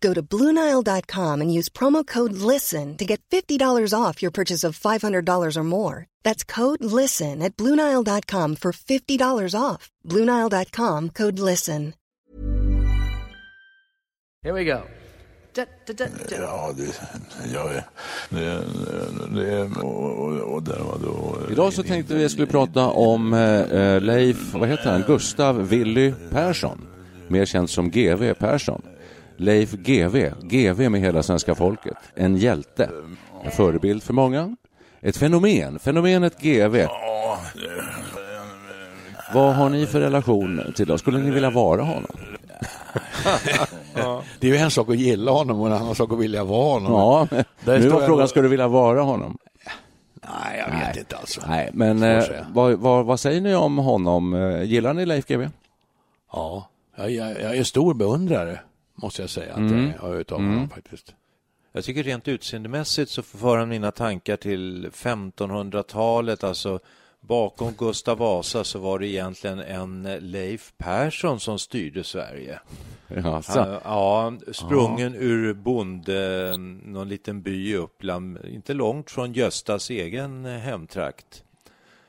Go to BlueNile.com and use promo code LISTEN to get $50 off your purchase of $500 or more. That's code LISTEN at BlueNile.com for $50 off. BlueNile.com code LISTEN. Here we go. Ja, det jag. Det, det, och, och, och där var då... Idag så tänkte vi skulle prata om eh, Leif, vad heter han, Gustav Willy Persson, mer känd som GV Persson. Leif GV, GV med hela svenska folket, en hjälte, en förebild för många, ett fenomen, fenomenet GV. Vad har ni för relation till det? Skulle ni vilja vara honom? Det är ju en sak att gilla honom och en annan sak att vilja vara honom. Ja, Där nu står var jag frågan, och- ska du vilja vara honom? Nej, jag vet inte alltså. Nej, men eh, vad, vad, vad säger ni om honom? Eh, Gillar ni Leif GW? Ja, jag, jag, jag är stor beundrare, måste jag säga, att Mm. jag har utav honom faktiskt. Jag tycker rent utseendemässigt så för han mina tankar till 1500-talet, alltså bakom Gustav Vasa så var det egentligen en Leif Persson som styrde Sverige. Jaså? Han, ja, sprungen ur bonde, någon liten by i Uppland, inte långt från Göstas egen hemtrakt.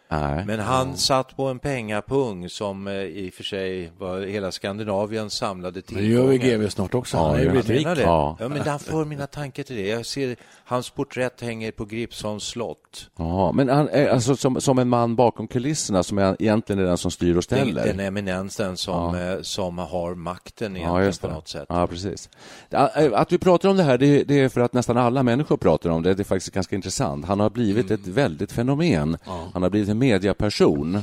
Nej. Men han satt på en pengapung som eh, i och för sig var hela Skandinavien samlade Men det gör vi tillgångar. GV snart också. Ja, Han har ju ja. blivit rik. Ja. Ja. men han för mina tankar till det. Jag ser hans porträtt hänger på Gripsholms slott. Ja, men han är alltså som, som en man bakom kulisserna som är, egentligen är den som styr och ställer. Den eminensen som, eh, som har makten Ja, egentligen på något sätt. Ja, precis. Ja, Att vi pratar om det här, det, det är för att nästan alla människor pratar om det. Det är faktiskt ganska intressant. Han har blivit ett väldigt fenomen. Han har blivit en mediaperson.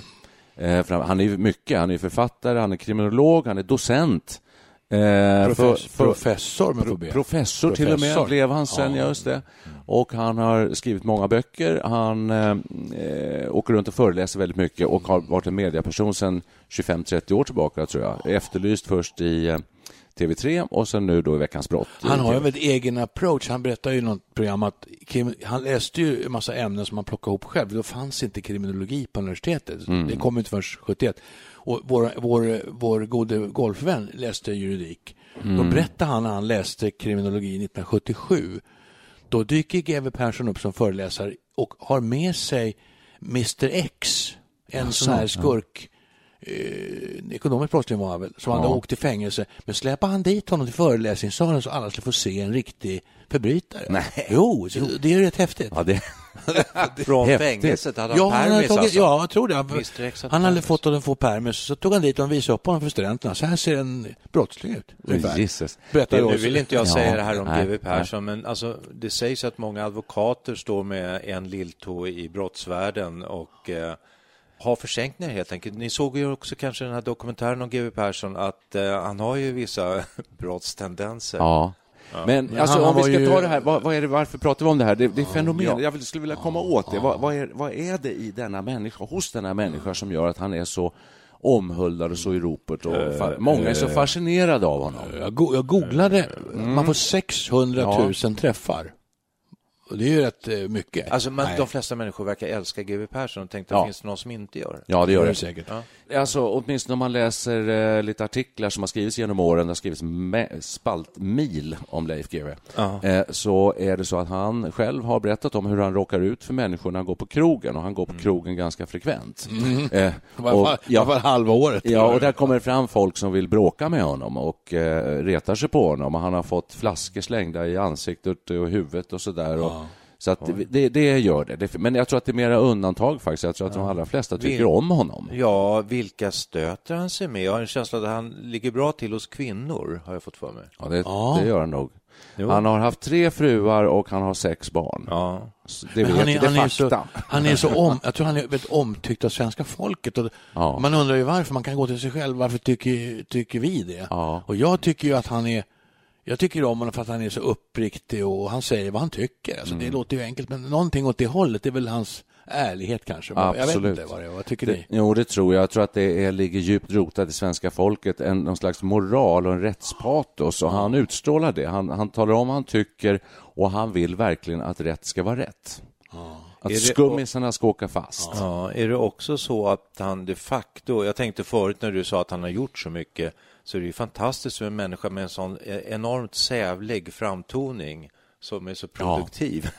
Eh, han är ju mycket. Han är författare, han är kriminolog, han är docent. Eh, Profess- för- professor, får be. Professor, till och med Professor. blev han sen, ja. just det. Och han har skrivit många böcker. Han eh, eh, åker runt och föreläser väldigt mycket och har varit en mediaperson sedan 25-30 år tillbaka, tror jag. Efterlyst först i TV3 och sen nu då i Veckans brott. Han har ju en egen approach. Han berättar ju i något program att han läste ju en massa ämnen som han plockade ihop själv. Då fanns inte kriminologi på universitetet. Mm. Det kom inte förrän 71. Och vår, vår, vår gode golfvän läste juridik. Mm. Då berättade han när han läste kriminologi 1977. Då dyker GW Persson upp som föreläsare och har med sig Mr X, en sån här skurk eh, ekonomisk brottsling var han väl, som hade Ja. åkt i fängelse. Men släpade han dit honom till föreläsningssalen så alla skulle få se en riktig förbrytare? Nej. Jo, så det är rätt häftigt. Ja, det... Från Häftigt. fängelset hade Ja, han han hade permis tagit, alltså. ja, jag tror det. Han, hade han hade permis. fått honom få permis, så tog han dit och visade upp honom för studenterna. Så här ser en brottsling ut. Jesus. Berättar Nu vill inte jag Ja, säga det här om GW Persson, men alltså, det sägs att många advokater står med en lilltå i brottsvärlden och eh, har försänkningar helt enkelt. Ni såg ju också kanske den här dokumentären om GW Persson att eh, han har ju vissa brottstendenser. Ja. Men, Men alltså, om vi ska ju- ta det här, vad, vad är det, varför pratar vi om det här? Det, det är fenomen, jag vill- skulle vilja komma åt det. Vad, vad, är, vad är det i denna människa, hos denna människa som gör att han är så omhuldad och så i ropet och fa- många är så fascinerade av honom? Jag, go- jag googlade, man får 600 000 träffar. Och det är ju rätt eh, mycket. Alltså, men Nej, de flesta människor verkar älska GW Persson och tänkte, Ja. finns det någon som inte gör det? Ja, det det gör det. det säkert. Alltså, åtminstone om man läser eh, lite artiklar som har skrivits genom åren, det har skrivits spaltmil om Leif GW, eh, så är det så att han själv har berättat om hur han råkar ut för människor när han går på krogen, och han går på krogen ganska frekvent. Eh, I alla och- i alla fall halva året. Ja, och där kommer fram folk som vill bråka med honom och eh, retar sig på honom. Och han har fått flaskor slängda i ansiktet och huvudet och sådär. Och Så att det, det, det gör det. Men jag tror att det är mera undantag faktiskt. Jag tror att de allra flesta tycker Vil- om honom. Ja, vilka stöter han sig med? Jag har en känsla att han ligger bra till hos kvinnor, har jag fått för mig. Ja, det, Ja. det gör han nog. Jo. Han har haft tre fruar och han har sex barn. Ja. Det, vet, han, är, det han, är är så, fakta. han är så om, jag tror han är väldigt omtyckt av svenska folket. Och Ja. Man undrar ju varför, man kan gå till sig själv, varför tycker, tycker vi det? Ja. Och jag tycker ju att han är jag tycker om honom för att han är så uppriktig och han säger vad han tycker. Alltså, Mm. Det låter ju enkelt, men någonting åt det hållet, det är väl hans ärlighet kanske. Jag vet Absolut. inte vad det är. Vad tycker Det, ni? jo, det tror jag. Jag tror att det är, ligger djupt rotat i svenska folket, en, någon slags moral och en rättspatos. Och han utstrålar det. Han, han talar om vad han tycker och han vill verkligen att rätt ska vara rätt. Att Är det- skummisarna ska åka fast. Ja, är det också så att han de facto, jag tänkte förut när du sa att han har gjort så mycket, så är det ju fantastiskt för en människa med en sån enormt sävlig framtoning som är så produktiv.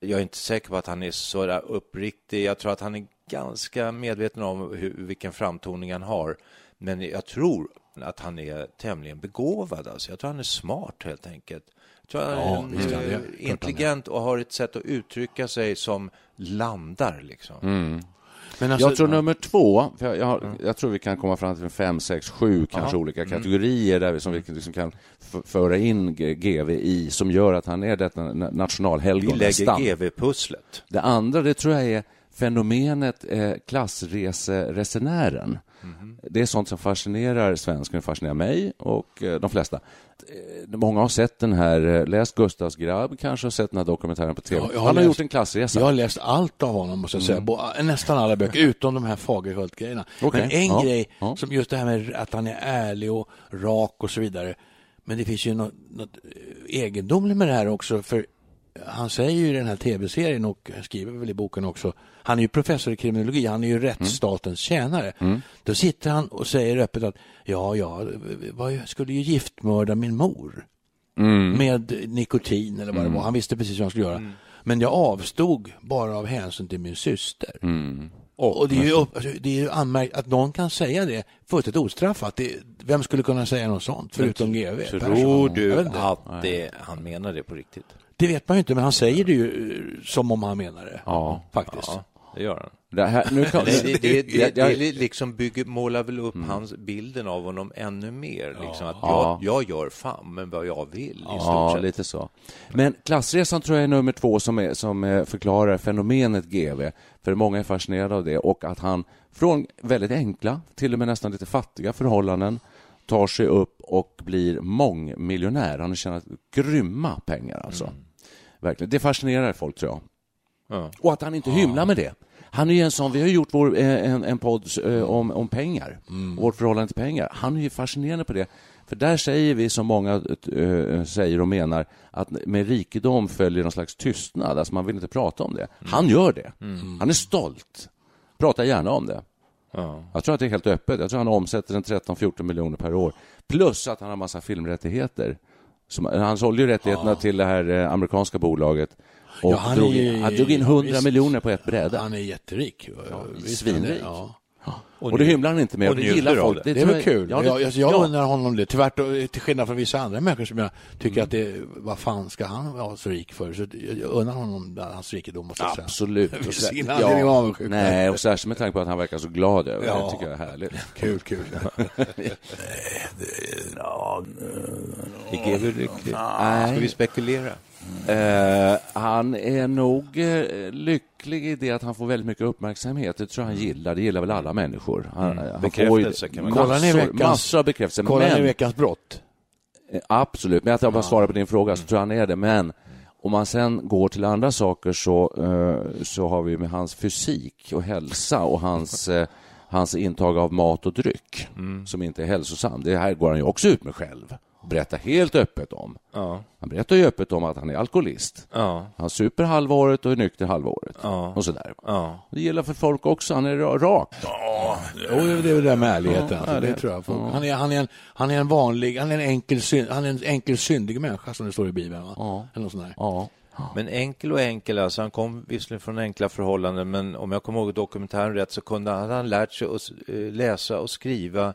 Jag är inte säker på att han är så där uppriktig. Jag tror att han är ganska medveten om hur, vilken framtoning han har. Men jag tror att han är tämligen begåvad. Alltså. Jag tror han är smart helt enkelt. Jag tror Ja, han eh, han är. intelligent och har ett sätt att uttrycka sig som landar. Liksom. Men alltså, Jag tror nummer två, jag, jag, har- jag tror vi kan komma fram till fem, sex, sju kanske olika kategorier där vi, som vi liksom kan föra in GV i, som gör att han är detta na- Vi nationalhelgon lägger. GV-pusslet. Det andra, det tror jag är fenomenet eh, klassreseresenären. Det är sånt som fascinerar svensken, fascinerar mig och eh, de flesta. Eh, många har sett den här, eh, läst Gustavs grabb kanske och sett den här dokumentären på tv. Ja, jag har Han har läst- gjort en klassresa. Jag har läst allt av honom, måste jag säga. Bo- Nästan alla böcker, utom de här Fagerhult-grejerna. Okej, Men en ja, grej, ja. som just det här med att han är ärlig och rak och så vidare. Men det finns ju något, något eh, egendomligt med det här också. För han säger ju i den här tv-serien och skriver väl i boken också. Han är ju professor i kriminologi, han är ju rättsstatens tjänare. Då sitter han och säger öppet att ja, jag skulle ju giftmörda min mor med nikotin eller vad det var. Han visste precis vad han skulle göra. Men jag avstod bara av hänsyn till min syster. Och, det är ju, alltså, det är ju anmärkt att någon kan säga det fullständigt ostraffat. Det, vem skulle kunna säga något sånt förutom GV? Tror du att det, han menar det på riktigt? Det vet man ju inte, men han säger det ju eh, som om han menar det. Ja. Faktiskt. Ja, det gör han. Det, här, nu kan, Det, det, det, det, det liksom bygger, målar väl upp hans bilden av honom ännu mer. Liksom, att Ja. jag, jag gör fan men vad jag vill i stort Ja, sett. lite så. Men klassresan tror jag är nummer två som, är, som förklarar fenomenet GV. För många är fascinerade av det och att han från väldigt enkla, till och med nästan lite fattiga förhållanden tar sig upp och blir mångmiljonär. Han har tjänat grymma pengar alltså. Verkligen. Det fascinerar folk tror jag. Ja. Och att han inte hymlar med det. Han är ju en sån, vi har gjort vår, eh, en, en podd eh, om, om pengar, vårt förhållande till pengar. Han är ju fascinerande på det. För där säger vi, som många eh, säger och menar, att med rikedom följer någon slags tystnad. Alltså man vill inte prata om det. Han gör det. Han är stolt. Pratar gärna om det. Ja. Jag tror att det är helt öppet. Jag tror han omsätter en 13-14 miljoner per år. Plus att han har massa filmrättigheter. Som, han sålde ju rättigheterna till det här eh, amerikanska bolaget. Och Ja, han drog, är in, han drog in ja, 100 visst. miljoner på ett bräde. Han är jätterik. Visst, svinrik. Ja. Och, det hymlar han inte med. och Och det gillar folk. det. Det är väl kul. Ja, jag, det, jag, jag ja. undrar honom det. Tyvärr, då, till skillnad från vissa andra människor som jag tycker Mm. att det, vad fan ska han vara så rik för? Så jag undrar honom hans rikedom, måste jag säga. Absolut. Det Och finns så- avundsjuk. Nej, och särskilt med tanke på att han verkar så glad över det. Ja. Det tycker jag är härligt. Kul, kul. Är GV lycklig? Nej. Ska vi spekulera? Eh, han är nog eh, lycklig i det att han får väldigt mycket uppmärksamhet. Det tror jag han gillar. Det gillar väl alla människor. Han, han Mm. Bekräftelse kan man- Kollar ni veckans- massor av bekräftelse. Kollar ni Men, veckans brott? eh, absolut, men att jag bara svarar på din fråga så tror jag han är det. Men om man sen går till andra saker så, eh, så har vi med hans fysik och hälsa och hans, hans intag av mat och dryck som inte är hälsosam. Det här går han ju också ut med själv. Berättar helt öppet om. Ja. Han berättar ju öppet om att han är alkoholist. Ja. Han super halva året och är nykter halva året. Ja. Och sådär. Ja. Det gäller för folk också. Han är ra- rak. Jo, det är väl det där med ärligheten. Ja, alltså, det ärlighet. tror jag. Folk- Han, är, han, är en, han är en vanlig, han är en enkel, synd, han är en enkel syndig människa som det står i Bibeln. Va? Ja. Eller något sånt där. Ja. Men enkel och enkel, alltså han kom visserligen från enkla förhållanden men om jag kommer ihåg dokumentären rätt så kunde, hade han lärt sig att eh, läsa och skriva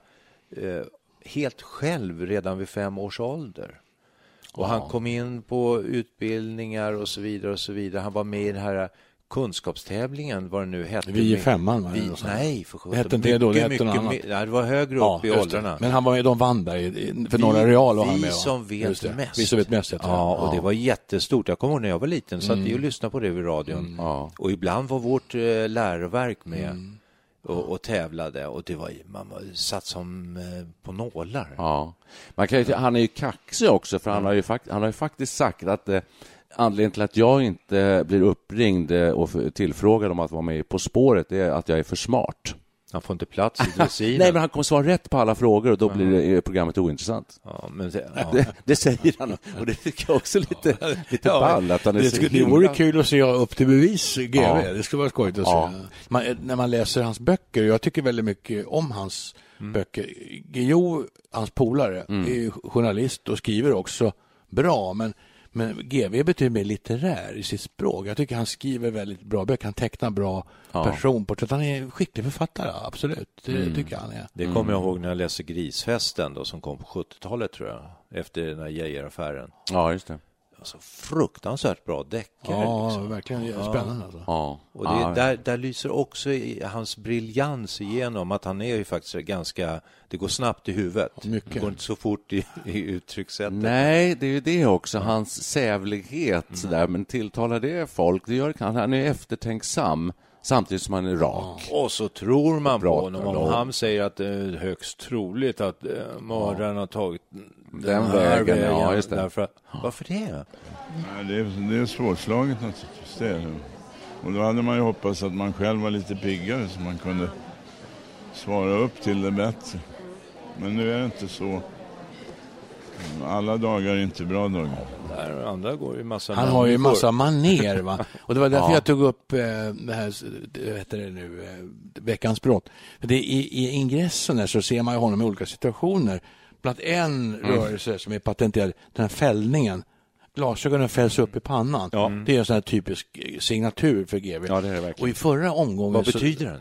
eh, helt själv redan vid fem års ålder. Och han kom in på utbildningar och så vidare och så vidare. Han var med i den här kunskapstävlingen, vad det nu hette. Vi i femman, va? Vi, Eller något sånt. nej, för sjutton. Hette inte det då? Det hette Mycket, annat. mycket, nej, det var högre upp Ja, i just det. åldrarna. Men han var med, de vann där i- i- för Vi- Norra Real var han vi med va? som vet det. mest. Vi som vet mest det. Ja, och det var jättestort. Jag kommer ihåg när jag var liten, satt Mm. vi och lyssnade på det vid radion. Ja. Och ibland var vårt eh, läroverk med Mm. Och, och tävlade och det var, man var satt som eh, på nålar. Ja. Man kan ju, han är ju kaxig också, för han har ju, fakt, han har ju faktiskt sagt att eh, anledningen till att jag inte blir uppringd eh, och tillfrågad om att vara med På spåret är att jag är för smart. Han får inte plats i dressyren. Nej, men han kommer svara rätt på alla frågor och då blir det, programmet ointressant. ja, men det, ja. Det, det säger han och det tycker jag också är lite, lite Ja, ball att han är det, skulle, det vore kul att se upp till bevis, GV. Ja. Det skulle vara skojigt att se. Man, när man läser hans böcker, jag tycker väldigt mycket om hans Mm. böcker. Guillou, hans polare, är ju journalist och skriver också bra, men men GV betyder mer litterär i sitt språk. Jag tycker han skriver väldigt bra böcker. Han tecknar bra Ja. personporträtt. Han är en skicklig författare, absolut. Det Mm. tycker jag han är. det kommer jag ihåg när jag läste Grisfesten då, som kom på 70-talet tror jag, efter den här Geijeraffären. Ja, just det. Alltså, fruktansvärt bra deckare. Ja, liksom. verkligen spännande. Alltså. Ja. Och det, ja. där, där lyser också i, hans briljans igenom, att han är ju faktiskt ganska, det går snabbt i huvudet. Mycket. Det går inte så fort i, i uttryckssättet. Nej, det är ju det också. Hans sävlighet Mm. sådär, men tilltalar det folk? Det gör det kanske. Han är eftertänksam samtidigt som han är rak. Och så tror man på honom om han säger att det är högst troligt att eh, mördaren har tagit den, Den här vägen, ja, just det. Därför varför det? Nej, det, är, det är svårslaget naturligtvis. Det är. Och då hade man ju hoppats att man själv var lite piggare så man kunde svara upp till det bättre. Men nu är det inte så. Alla dagar är inte bra dagar. Där andra går ju massa Han har ju massa maner va. Och det var därför Ja. jag tog upp eh, det här, vad heter det nu, eh, veckans brott. För det, i, I ingressen där så ser man ju honom i olika situationer. Bland en Mm. rörelse som är patenterad, den här fällningen. Glasögonen fälls upp i pannan. Det är en sån här typisk signatur för GV. Ja, det är det verkligen. Och i förra omgången Vad så, betyder den?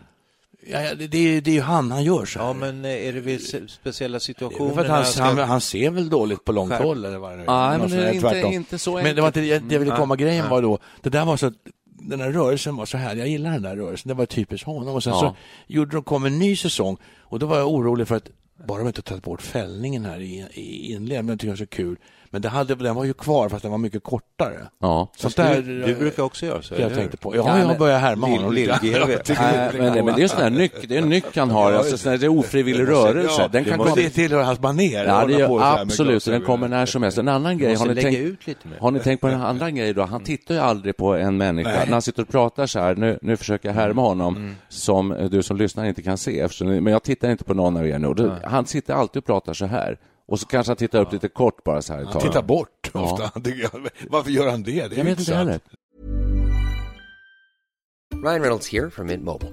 Ja, det, det, är- det är ju han, han gör så här. Ja, men eh, är det vid speciella Det situationer? för han, ska- han, han ser väl dåligt på långt håll eller vad det nu Något men det är inte- tvärtom. inte så Men det var inte det enkelt. det jag ville komma. Mm. Grejen var då, det där var så att den här rörelsen var så här, jag gillar den där rörelsen, det var typiskt honom. Och sen Ja. så gjorde de, kom en ny säsong och då var jag orolig för att bara de inte tagit bort fällningen här i, i inledningen, men det tycker jag är så kul. Men det hade, den var ju kvar fast den var mycket kortare. Ja. Sånt där, du, du brukar också göra så, det jag tänkte på. Ja, jag börjar härma Lill- honom lite. Det- men, men det är sån här nyck, det är en nyck han har, alltså, sån här, det är ofrivillig rörelse. Ja, den kan komma, det tillhör hans manér. ja, det hålla på så absolut, den kommer när som helst. En annan grej, har ni, tänkt, ut lite mer. har ni tänkt på en annan grej då? Han tittar ju aldrig på en människa. Nej. När han sitter och pratar så här, nu, nu försöker jag härma honom, som eh, du som lyssnar inte kan se, eftersom, men jag tittar inte på någon av er nu. Han sitter alltid och pratar så här. Och så kanske han tittar upp lite kort bara så här. ett Han tittar bort Ja. ofta. jag. Varför gör han det? Det är Jag vet inte heller. Ryan Reynolds here from Mint Mobile.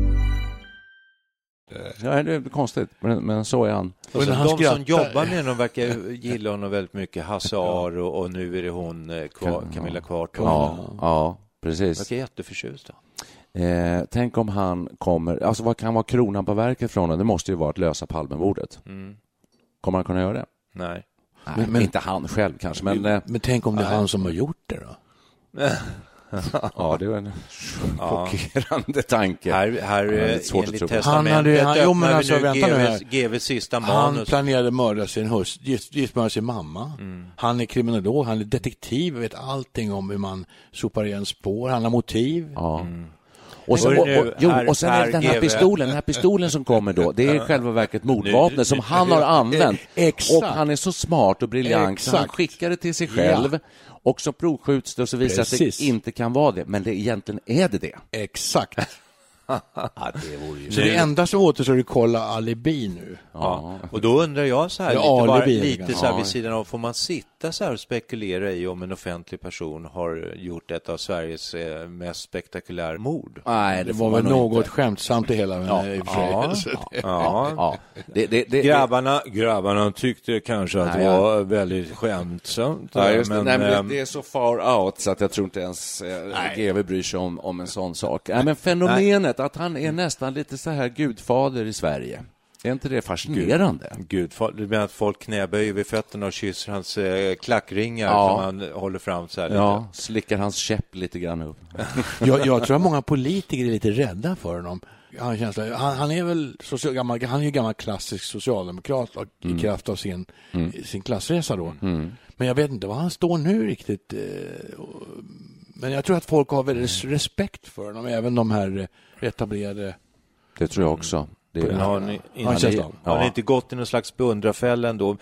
Ja, det är konstigt, men, men så är han. Och de som skrattar- jobbar med honom verkar gilla honom väldigt mycket. Hasse Aro och nu är det hon eh, Kva, Camilla Kvartoft. Ja, ja precis. Verkar jätteförtjust. då. Eh, tänk om han kommer... Alltså vad kan vara kronan på verket för honom? Det måste ju vara att lösa Palmemordet. Mm. Kommer han kunna göra det? Nej. Nej, men- inte han själv kanske, men... Eh, Men tänk om det är han som har gjort det då? ja, det var en chockerande tanke. Här, här är eh, lite svårt att enligt testamentet Han hade- han- jo, men öppnar alltså, vi nu. GVs, GVs sista Han manus. planerade mörda sin hustru, gift, giftmörda sin mamma. Mm. Han är kriminolog, han är detektiv, vet allting om hur man sopar igen spår, han har motiv. Ja. Och, så, och, och, jo, och sen är det den här pistolen, den här pistolen som kommer då, det är i själva verket mordvapnet som han har använt. Exakt. Och han är så smart och briljant så han skickar det till sig själv och så provskjuts det och så visar Precis. det inte kan vara det, men det egentligen är det det. Exakt. Ja, det vore ju... Så det enda som återstår är att kolla alibi nu. Ja. Och då undrar jag så här, Ja, lite, bara, lite så här ja. vid sidan av, får man sitta så här och spekulera i om en offentlig person har gjort ett av Sveriges eh, mest spektakulära mord? Nej, Det får var väl något inte. skämtsamt det hela. Ja. i. Ja. Det- Ja. Ja, det, det, det, Grabbarna, grabbarna tyckte kanske att Nej, det ja. var väldigt skämtsamt. Ja, just det. men, Nej, men ehm, det, det är så far out så att jag tror inte ens eh, GW bryr sig om, om en sån sak. Nej, men fenomenet att han är nästan lite så här gudfader i Sverige. Är inte det fascinerande? Gud, fol- du menar att folk knäböjer vid fötterna och kysser hans eh, klackringar Ja. som han håller fram så här lite? Ja, slickar hans käpp lite grann upp. jag, jag tror att många politiker är lite rädda för honom. En känsla, han, han är väl social, gammal, han är ju gammal klassisk socialdemokrat och, i kraft av sin, sin klassresa då. Men jag vet inte var han står nu riktigt. eh, och- Men jag tror att folk har väldigt respekt för honom, även de här eh, etablerade. Det tror jag också. Det har ni, Ja, inte, känsla av. har ni Ja. inte gått i någon slags beundrarfälla ändå?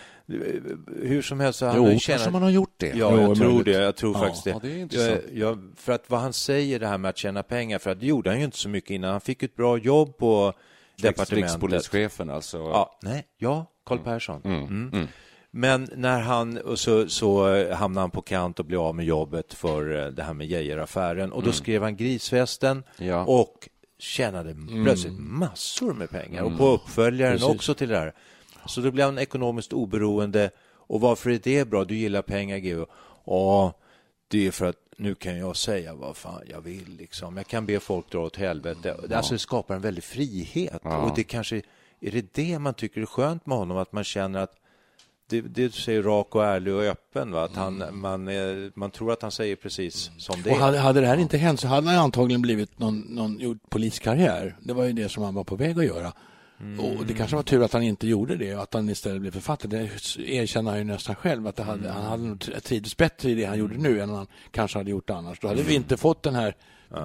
Hur som helst så han Jo, ju kanske tjänat- man har gjort det. Ja, Jo, jag tror möjligt. det. Jag tror Ja, faktiskt det. ja, det är jag, jag, för att vad han säger det här med att tjäna pengar, för att det gjorde han ju inte så mycket innan. Han fick ett bra jobb på departementet. Rikspolischefen alltså. Ja, nej, ja, Carl Persson. Mm. Men när han, och så, så eh, hamnade han på kant och blev av med jobbet för eh, det här med Geijeraffären och då skrev han Grisfesten Ja. och tjänade plötsligt massor med pengar och på uppföljaren Precis. också till det här. Så då blev han ekonomiskt oberoende och varför är det bra? Du gillar pengar, Geo. Ja, det är för att nu kan jag säga vad fan jag vill liksom. Jag kan be folk dra åt helvete. Alltså det skapar en väldig frihet och det kanske är det det man tycker är skönt med honom, att man känner att det, det säger rak och ärlig och öppen, va? att han, man, eh, man tror att han säger precis som det Och är. hade, hade det här inte hänt så hade han antagligen blivit någon, någon gjort poliskarriär. Det var ju det som han var på väg att göra. Och det kanske var tur att han inte gjorde det och att han istället blev författare. Det erkänner han ju nästan själv att hade, han hade trivts bättre i det han gjorde nu än han kanske hade gjort annars. Då hade vi inte fått den här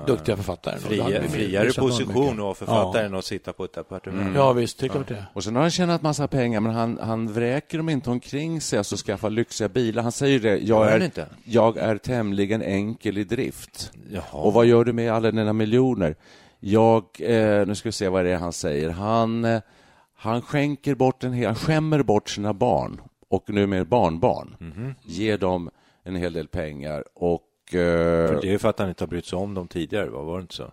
duktiga författaren. Fria, friare position att vara författare än att sitta på ett departement. Ja, visst, det är klart det. Och sen har han tjänat massa pengar, men han, han vräker dem inte omkring sig och skaffar lyxiga bilar. Han säger det, jag är, inte? jag är tämligen enkel i drift. Jaha. Och vad gör du med alla dina miljoner? Jag, eh, nu ska vi se vad det är han säger. Han, eh, han skänker bort en hel, han skämmer bort sina barn och numera barnbarn. Mhm. Ger dem en hel del pengar och... Eh, För det är för att han inte har brytt sig om dem tidigare, va? var det inte så?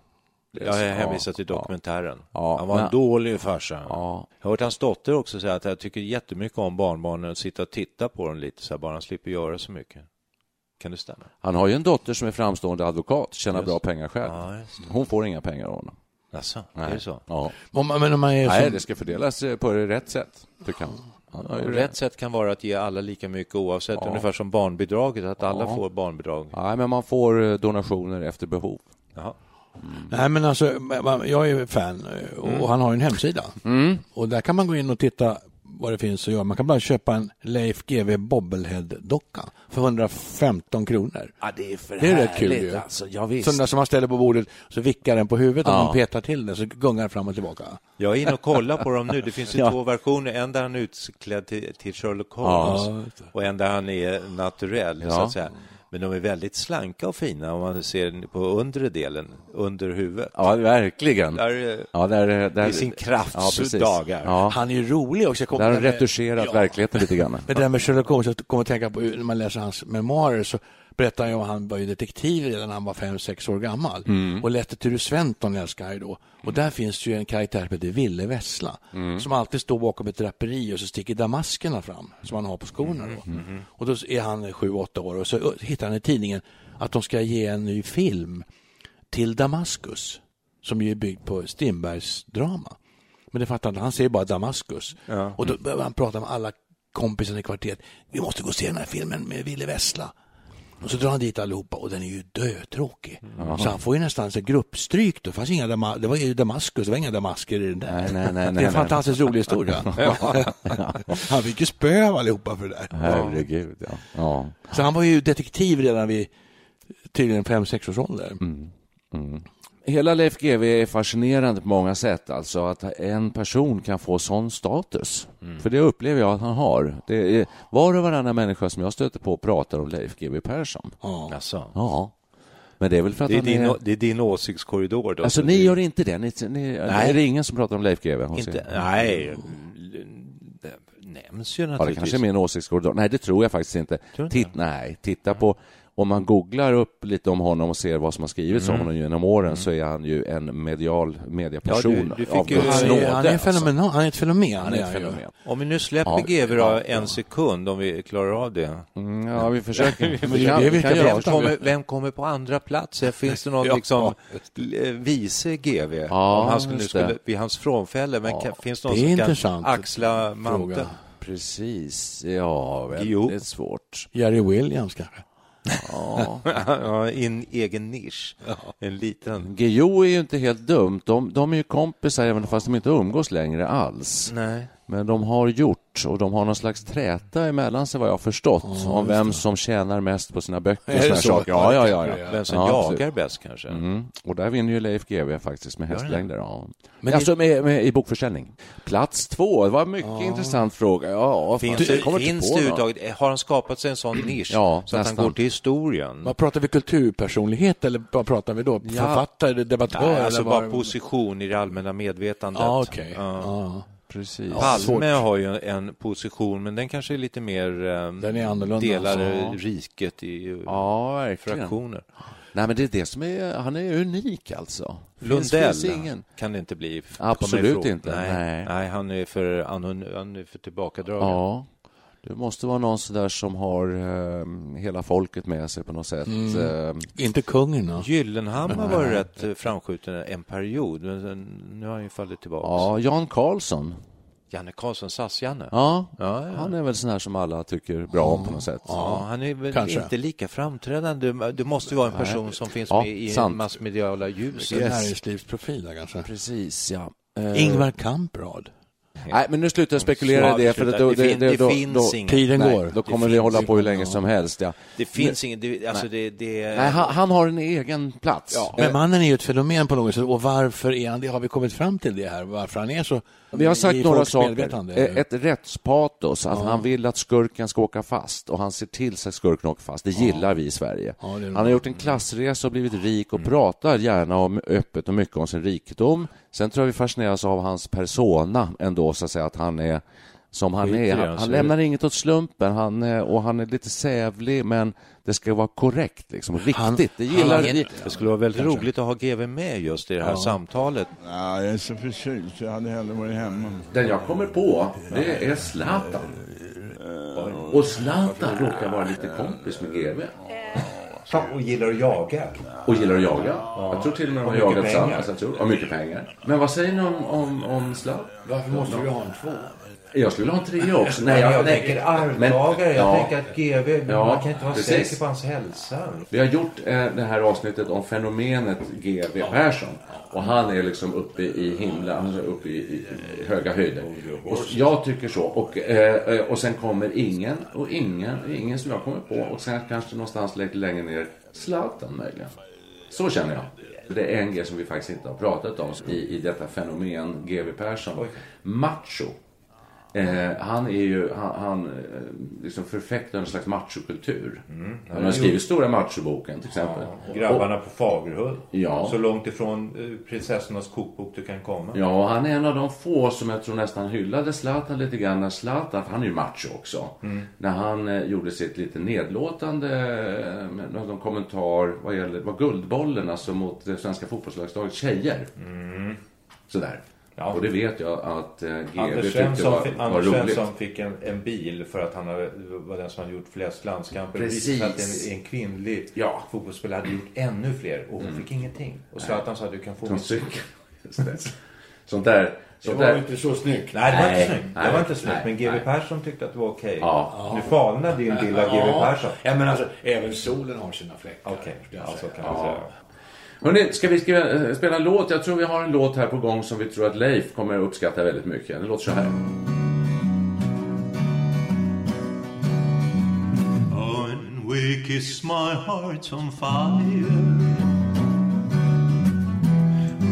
Jag hänvisar ja, till dokumentären. Ja, han var en men- dålig farsa. Ja. Jag har hört hans dotter också säga att jag tycker jättemycket om barnbarnen och sitta och titta på dem lite så här, bara han slipper göra så mycket. Kan det stämma? Han har ju en dotter som är framstående advokat, tjänar Just. bra pengar själv. Ja. Hon får inga pengar av honom. Alltså, är det så? Ja. Men om man är Nej, som, det ska fördelas eh, på rätt sätt, tycker han. Och rätt sätt kan vara att ge alla lika mycket oavsett, Ja. ungefär som barnbidraget, att alla Ja. får barnbidrag. Nej, men man får eh, donationer efter behov. Jaha. Nej, men alltså, jag är fan eh, och han har en hemsida. Och där kan man gå in och titta vad det finns att göra. Man kan bara köpa en Leif GW Bobblehead-docka för 115 kronor. Ja, det är för Det är rätt kul ju. Alltså, ja, visst. Sådana som man ställer på bordet, så vickar den på huvudet och Ja. man petar till den så gungar den fram och tillbaka. Jag är inne och kollar på dem nu. Det finns ju Ja. två versioner. En där han är utklädd till, till Sherlock Ja. Holmes och en där han är naturell, så Ja. att säga. Men de är väldigt slanka och fina om man ser på undre delen, under huvudet. Ja, verkligen. Där, är- Ja, där, där, I sin krafts ja, dagar. Ja, Han är ju rolig också. Där har de med- retuscherat Ja. verkligheten lite grann. Men det där med Sherlock Holmes, jag kommer att tänka på när man läser hans memoarer så berättar ju om han var ju detektiv redan när han var fem sex år gammal. Mm. Och läste Ture Sventon älskar han ju då. Och där finns ju en karaktär som heter Ville Vessla. Mm. Som alltid står bakom ett draperi och så sticker damaskerna fram som han har på skorna. Då. Mm. Och då är han sju, åtta år och så hittar han i tidningen att de ska ge en ny film till Damaskus som ju är byggd på Strindbergs drama. Men det fattar inte, han säger bara Damaskus. Ja. Och då börjar han prata med alla kompisarna i kvarteret. Vi måste gå och se den här filmen med Ville Vessla. Och så drar han dit allihopa och den är ju dötråkig. Så han får ju nästan så gruppstryk. Det, fanns inga Dama- det var ju Damaskus, det var inga damasker i den där. Nej, nej, nej, det är nej, en fantastiskt rolig historia. han fick ju spö av allihopa för det där. Herregud, ja. ja. Så han var ju detektiv redan vid tydligen fem sex års ålder. Hela Leif GW är fascinerande på många sätt, alltså att en person kan få sån status. För det upplever jag att han har. Det är, var och varannan människa som jag stöter på pratar om Leif GW Persson. Ja. Alltså. Ja. Men det är väl för att Det är, din, är... det är din åsiktskorridor då? Alltså så ni det- gör inte det? Ni, ni, är det ingen som pratar om Leif GW Inte, nej, det nämns ju Ja, det naturligtvis. kanske är min åsiktskorridor. Nej, det tror jag faktiskt inte. Tror? Titt, nej, titta på... Om man googlar upp lite om honom och ser vad som har skrivits om honom genom åren så är han ju en medial medieperson Ja, du- du fick av ju- Guds Han nåde. är, han är, alltså. fenomenal, han är ett fenomen. Han är ett fenomen. Om vi nu släpper Ja, då ja, en sekund, om vi klarar av det. Mm, ja, vi försöker. det är vi det vi kan Vem kommer, vem kommer på andra plats? Finns det någon Ja. liksom eh, vice GV? Ja, om han skulle, det. skulle, vid hans frånfälle, men kan, finns det någon det är som kan axla manteln? Precis, ja, Jo. väldigt svårt. Jerry Williams kanske? Ja. ja, i en egen nisch. En liten. Guillou är ju inte helt dumt. De, de är ju kompisar även fast de inte umgås längre alls. Nej. Men de har gjort och de har någon slags träta emellan sig vad jag har förstått om vem som tjänar mest på sina böcker. Är det så? saker. Ja, ja, ja. Ja, ja. Vem som Ja, jagar bäst kanske? Mm. Och där vinner ju Leif GW faktiskt med hästlängder. Ja. Men alltså med, med, i bokförsäljning. Plats två, det var en mycket intressant fråga. Ja, Finns fan, det, finns överhuvudtaget, har han skapat sig en sån nisch Ja, så att han nästan. går till historien? Vad pratar vi kulturpersonlighet eller vad pratar vi då? Ja. Författare, debattör? Nej, alltså bara position i det allmänna medvetandet. Ja, okej. Ja. Ja. Precis. Palme har ju en position, men den kanske är lite mer... eh, Den är annorlunda, Delar alltså. riket i Ja, verkligen. fraktioner. Nej, men det är det som är, han är unik alltså. Lundell ingen. kan det inte bli. Absolut inte, Nej, nej. nej. han är för, han är för tillbakadragen. Ja. Det måste vara någon sådär som har eh, hela folket med sig på något sätt. Eh, Inte kungen då? Gyllenhammar var rätt eh, framskjuten en period, men nu har han ju fallit tillbaka. ja, Jan Karlsson. Janne Karlsson, SAS-Janne. Ja, Ja, ja. han är väl sån här som alla tycker bra om på något sätt. Ja, han är väl kanske. inte lika framträdande. Det- måste vara en person som finns Ja, med i sant. massmediala ljuset. Yes. Näringslivsprofil där kanske? Precis, ja. Eh, Ingvar Kamprad? Nej, men nu slutar jag spekulera i det. För att då, Det fin- det då, finns då, inget. Tiden nej, går. Då kommer Det vi hålla på hur inget. länge som helst. Ja. Det finns ingen... Det, alltså det, det, Nej, han, han har en egen plats. Eh, Men mannen är ju ett fenomen på något sätt. Och varför är han det? Har vi kommit fram till det här? Varför han är så Vi har sagt några saker. Eh, Ett rättspatos, att han vill att skurken ska åka fast och han ser till så att skurken åker fast. Det gillar vi i Sverige. Ja, han har gjort en klassresa och blivit rik och pratar gärna om, öppet och mycket om sin rikedom. Sen tror jag vi fascineras av hans persona ändå, så att säga, att han är som han är. det, Han, alltså. han lämnar inget åt slumpen han, är- och han är lite sävlig, men det ska vara korrekt, liksom, riktigt. Han- det gillar han- det skulle vara väldigt roligt att ha GV med just i det här samtalet. Ja, jag är så förkyld så jag hade hellre varit hemma. Den jag kommer på, det är Zlatan. Och Zlatan råkar vara lite kompis med GV. Och gillar att jaga. Och gillar att jaga. Jag tror till och med de har jagat. Jag tror. Och mycket pengar. Men vad säger ni om, om, om Zlatan? Varför måste vi ha en två? Jag skulle vilja ha en trea också. Nej, jag, nej, tänker arvtagare. Jag ja. tänker att GV, Ja, man kan inte vara precis. säker på hans hälsa. Vi har gjort eh, det här avsnittet om fenomenet GV Persson. Och han är liksom uppe i himlen, alltså uppe i, i, höga höjder. Och jag tycker så. Och, eh, eh, och sen kommer ingen och ingen, ingen som jag kommer på. Och sen kanske någonstans lite längre ner, Zlatan möjligen. Så känner jag. Det är en grej som vi faktiskt inte har pratat om i, i detta fenomen GV Persson. Macho. Eh, han är ju, han, han eh, liksom förfäktar en slags machokultur. Mm. Han har skrivit Stora machoboken till exempel. Ja, grabbarna på Fagerhult. Ja. Så långt ifrån eh, prinsessornas kokbok du kan komma. Ja, och han är en av de få som jag tror nästan hyllade Zlatan lite grann. När Zlatan, för han är ju macho också. Mm. När han eh, gjorde sitt lite nedlåtande eh, någon kommentar vad gäller vad Guldbollen, alltså mot det svenska fotbollslagslaget tjejer. Mm. Sådär. Och det vet jag att eh, GB Anders tyckte Svensson, var, fick, var Anders roligt. Svensson fick en, en bil för att han hade, var den som hade gjort flest landskamper. Precis. Det att en, en kvinnlig fotbollsspelare hade gjort ännu fler och hon Mm. fick ingenting. Och Zlatan sa att du kan få min cykel. Det. Sånt där. Sånt var där. inte så snyggt. Nej, det var Nej, inte snyggt. Det nej, var inte snyggt. nej, Men GW. Persson tyckte att det var okej. Ja. Nu falnade din bild av GW Ja. Persson. Ja, men alltså, även solen har sina fläckar. Okej, jag ja, så kan man säga. Hörrni, ska vi skriva, eh, spela en låt? Jag tror vi har en låt här på gång som vi tror att Leif kommer att uppskatta väldigt mycket. Den låter så här. When we kiss my heart's on fire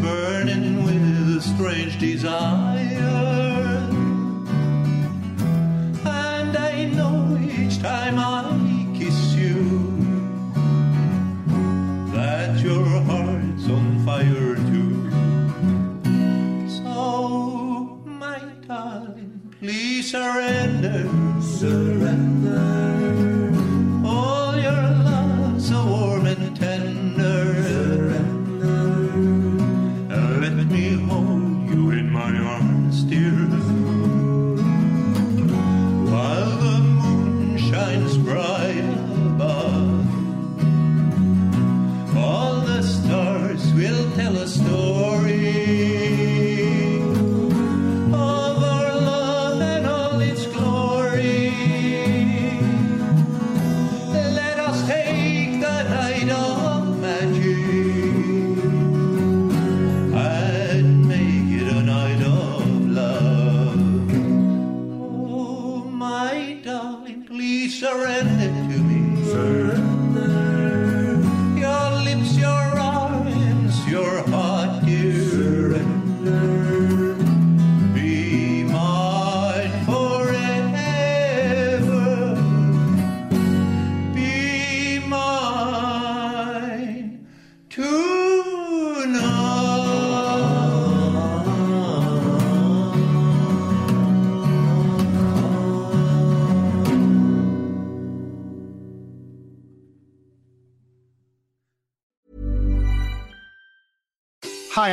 Burning with a strange desire